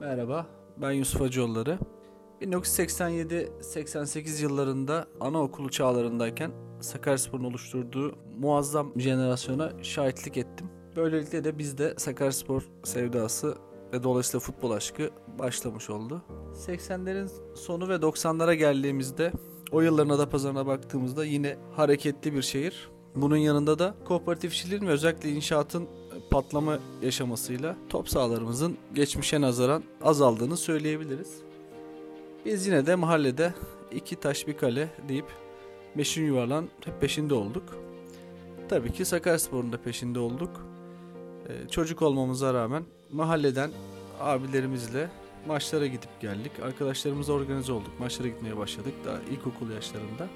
Merhaba, ben Yusuf Hacıoğulları. 1987-88 yıllarında anaokulu çağlarındayken Sakaryaspor'un oluşturduğu muazzam jenerasyona şahitlik ettim. Böylelikle de bizde Sakaryaspor sevdası ve dolayısıyla futbol aşkı başlamış oldu. 80'lerin sonu ve 90'lara geldiğimizde o yılların Adapazarı'na baktığımızda yine hareketli bir şehir. Bunun yanında da kooperatifçiliğin ve özellikle inşaatın patlama yaşamasıyla top sahalarımızın geçmişe nazaran azaldığını söyleyebiliriz. Biz yine de mahallede iki taş bir kale deyip beşin yuvarlan hep peşinde olduk. Tabii ki Sakaryaspor'un da peşinde olduk. Ee, çocuk olmamıza rağmen mahalleden abilerimizle maçlara gidip geldik. Arkadaşlarımızla organize olduk. Maçlara gitmeye başladık daha ilkokul yaşlarında.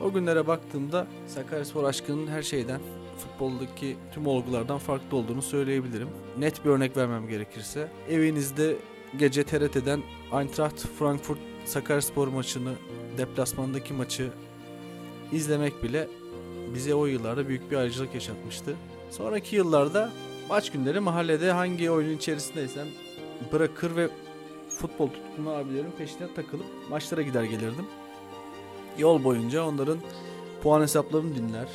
O günlere baktığımda Sakaryaspor aşkının her şeyden, futboldaki tüm olgulardan farklı olduğunu söyleyebilirim. Net bir örnek vermem gerekirse, evinizde gece TRT'den Eintracht Frankfurt Sakaryaspor maçını, deplasmandaki maçı izlemek bile bize o yıllarda büyük bir ayrıcalık yaşatmıştı. Sonraki yıllarda maç günleri mahallede hangi oyunun içerisindeysem bırakır ve futbol tutkunu abilerin peşine takılıp maçlara gider gelirdim. Yol boyunca onların puan hesaplarını dinler.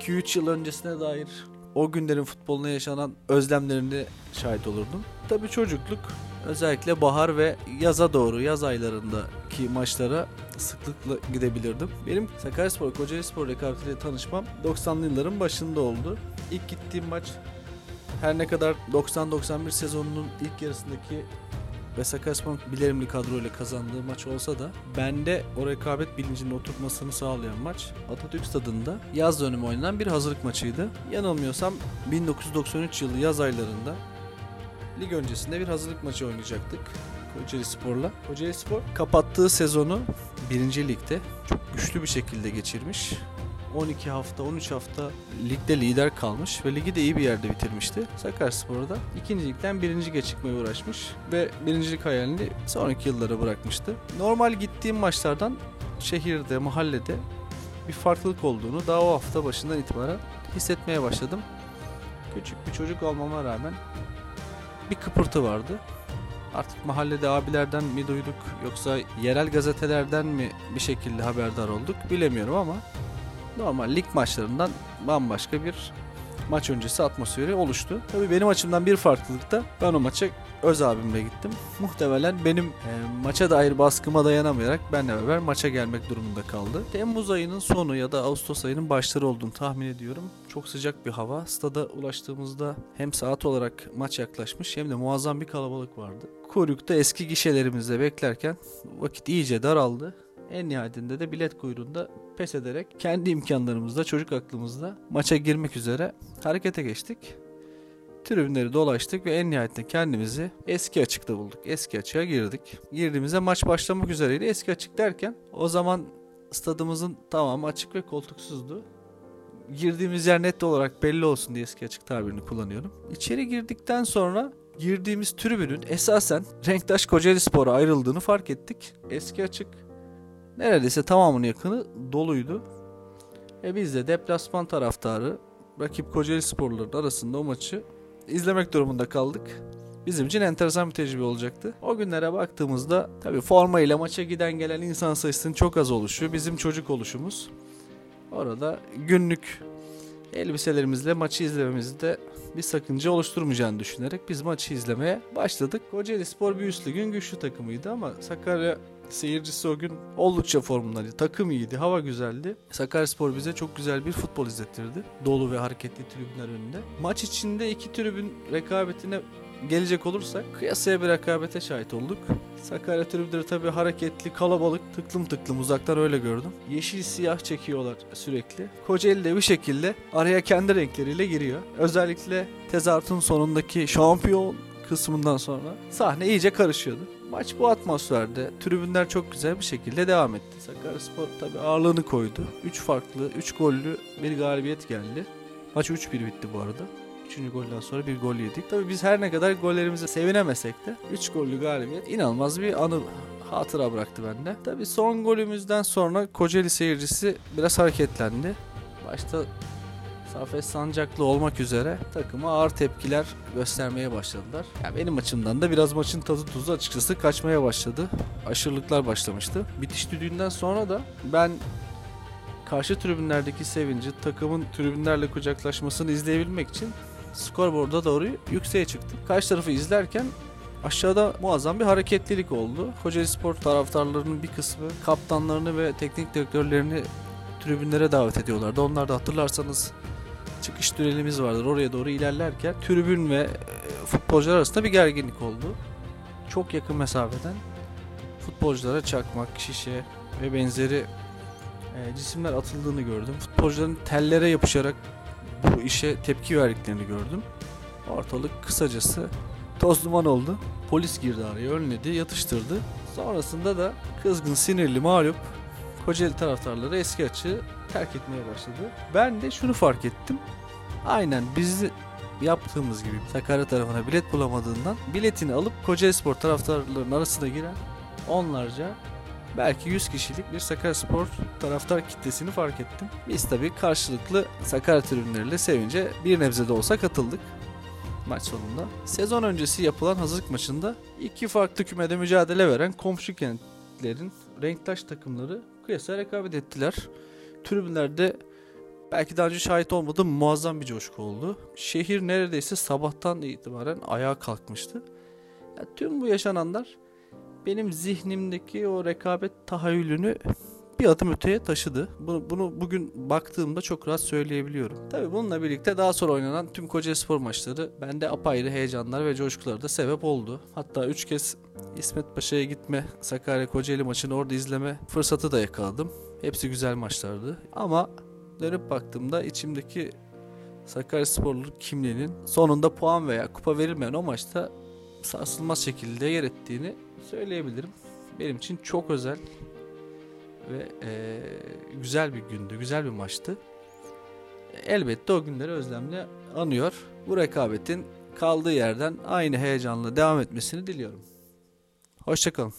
2-3 yıl öncesine dair o günlerin futboluna yaşanan özlemlerine şahit olurdum. Tabii çocukluk özellikle bahar ve yaza doğru yaz aylarındaki maçlara sıklıkla gidebilirdim. Benim Sakaryaspor Kocaelispor rekabetiyle tanışmam 90'lı yılların başında oldu. İlk gittiğim maç her ne kadar 90-91 sezonunun ilk yarısındaki ve Sakaryaspor'un bilerimli kadroyla kazandığı maç olsa da bende o rekabet bilincinin oturtmasını sağlayan maç Atatürk Stadı'nda yaz dönemi oynanan bir hazırlık maçıydı. Yanılmıyorsam 1993 yılı yaz aylarında lig öncesinde bir hazırlık maçı oynayacaktık Kocaeli Spor'la. Kocaeli Spor kapattığı sezonu 1. Lig'de çok güçlü bir şekilde geçirmiş. 12 hafta, 13 hafta ligde lider kalmış ve ligi de iyi bir yerde bitirmişti. Sakaryaspor da ikinci ligden birinci lige çıkmaya uğraşmış ve birincilik hayalini sonraki yıllara bırakmıştı. Normal gittiğim maçlardan şehirde, mahallede bir farklılık olduğunu daha o hafta başından itibaren hissetmeye başladım. Küçük bir çocuk olmama rağmen bir kıpırtı vardı. Artık mahallede abilerden mi duyduk yoksa yerel gazetelerden mi bir şekilde haberdar olduk bilemiyorum ama normal lig maçlarından bambaşka bir maç öncesi atmosferi oluştu. Tabii benim açımdan bir farklılık da ben o maça öz abimle gittim. Muhtemelen benim e, maça dair baskıma dayanamayarak benle beraber maça gelmek durumunda kaldı. Temmuz ayının sonu ya da Ağustos ayının başları olduğunu tahmin ediyorum. Çok sıcak bir hava. Stada ulaştığımızda hem saat olarak maç yaklaşmış hem de muazzam bir kalabalık vardı. Kuyrukta eski gişelerimizde beklerken vakit iyice daraldı. En nihayetinde de bilet kuyruğunda pes ederek kendi imkanlarımızla, çocuk aklımızla maça girmek üzere harekete geçtik. Tribünleri dolaştık ve en nihayetinde kendimizi eski açıkta bulduk. Eski açığa girdik. Girdiğimizde maç başlamak üzereydi. Eski açık derken o zaman stadımızın tamamı açık ve koltuksuzdu. Girdiğimiz yer net olarak belli olsun diye eski açık tabirini kullanıyorum. İçeri girdikten sonra girdiğimiz tribünün esasen Renktaş Kocaeli Spor'a ayrıldığını fark ettik. Eski açık neredeyse tamamının yakını doluydu. E biz de deplasman taraftarı rakip Kocaeli sporları arasında o maçı izlemek durumunda kaldık. Bizim için enteresan bir tecrübe olacaktı. O günlere baktığımızda tabii forma ile maça giden gelen insan sayısının çok az oluşu bizim çocuk oluşumuz. Orada günlük elbiselerimizle maçı izlememizde bir sakınca oluşturmayacağını düşünerek biz maçı izlemeye başladık. Kocaeli Spor bir üst ligin güçlü takımıydı ama Sakarya seyircisi o gün oldukça formundaydı. Takım iyiydi, hava güzeldi. Sakaryaspor bize çok güzel bir futbol izlettirdi. Dolu ve hareketli tribünler önünde. Maç içinde iki tribün rekabetine gelecek olursak kıyasaya bir rekabete şahit olduk. Sakarya tribünleri tabii hareketli, kalabalık, tıklım tıklım uzaktan öyle gördüm. Yeşil siyah çekiyorlar sürekli. Kocaeli de bir şekilde araya kendi renkleriyle giriyor. Özellikle tezartın sonundaki şampiyon kısmından sonra sahne iyice karışıyordu. Maç bu atmosferde tribünler çok güzel bir şekilde devam etti. Sakaryaspor tabii ağırlığını koydu. 3 farklı, 3 gollü bir galibiyet geldi. Maç 3-1 bitti bu arada. Üçüncü golden sonra bir gol yedik. Tabii biz her ne kadar gollerimize sevinemesek de 3 gollü galibiyet inanılmaz bir anı hatıra bıraktı bende. Tabii son golümüzden sonra Kocaeli seyircisi biraz hareketlendi. Başta Safet Sancaklı olmak üzere takıma ağır tepkiler göstermeye başladılar. Ya benim açımdan da biraz maçın tadı tuzu açıkçası kaçmaya başladı. Aşırılıklar başlamıştı. Bitiş düdüğünden sonra da ben karşı tribünlerdeki sevinci, takımın tribünlerle kucaklaşmasını izleyebilmek için skorboarda doğru yükseğe çıktım. Karşı tarafı izlerken aşağıda muazzam bir hareketlilik oldu. Kocaeli Spor taraftarlarının bir kısmı kaptanlarını ve teknik direktörlerini tribünlere davet ediyorlardı. Onlar da hatırlarsanız çıkış tünelimiz vardır. Oraya doğru ilerlerken tribün ve e, futbolcular arasında bir gerginlik oldu. Çok yakın mesafeden futbolculara çakmak, şişe ve benzeri e, cisimler atıldığını gördüm. Futbolcuların tellere yapışarak bu işe tepki verdiklerini gördüm. Ortalık kısacası toz duman oldu. Polis girdi araya, önledi, yatıştırdı. Sonrasında da kızgın, sinirli, mağlup Kocaeli taraftarları eski açığı terk etmeye başladı. Ben de şunu fark ettim. Aynen biz yaptığımız gibi Sakarya tarafına bilet bulamadığından biletini alıp Kocaeli Spor taraftarlarının arasına giren onlarca belki 100 kişilik bir Sakaryaspor taraftar kitlesini fark ettim. Biz tabii karşılıklı Sakarya tribünleriyle sevince bir nebze de olsa katıldık maç sonunda. Sezon öncesi yapılan hazırlık maçında iki farklı kümede mücadele veren komşu kentlerin renktaş takımları kıyasaya rekabet ettiler. Tribünlerde belki daha önce şahit olmadığım muazzam bir coşku oldu. Şehir neredeyse sabahtan itibaren ayağa kalkmıştı. Ya, tüm bu yaşananlar benim zihnimdeki o rekabet tahayyülünü bir adım öteye taşıdı. Bunu, bunu bugün baktığımda çok rahat söyleyebiliyorum. Tabii bununla birlikte daha sonra oynanan tüm Kocaeli Spor maçları bende apayrı heyecanlar ve coşkular da sebep oldu. Hatta 3 kez İsmet Paşa'ya gitme, Sakarya Kocaeli maçını orada izleme fırsatı da yakaladım. Hepsi güzel maçlardı. Ama dönüp baktığımda içimdeki Sakarya Sporlu kimliğinin sonunda puan veya kupa verilmeyen o maçta sarsılmaz şekilde yer ettiğini söyleyebilirim. Benim için çok özel ve e, güzel bir gündü, güzel bir maçtı. Elbette o günleri özlemle anıyor. Bu rekabetin kaldığı yerden aynı heyecanla devam etmesini diliyorum. Hoşçakalın.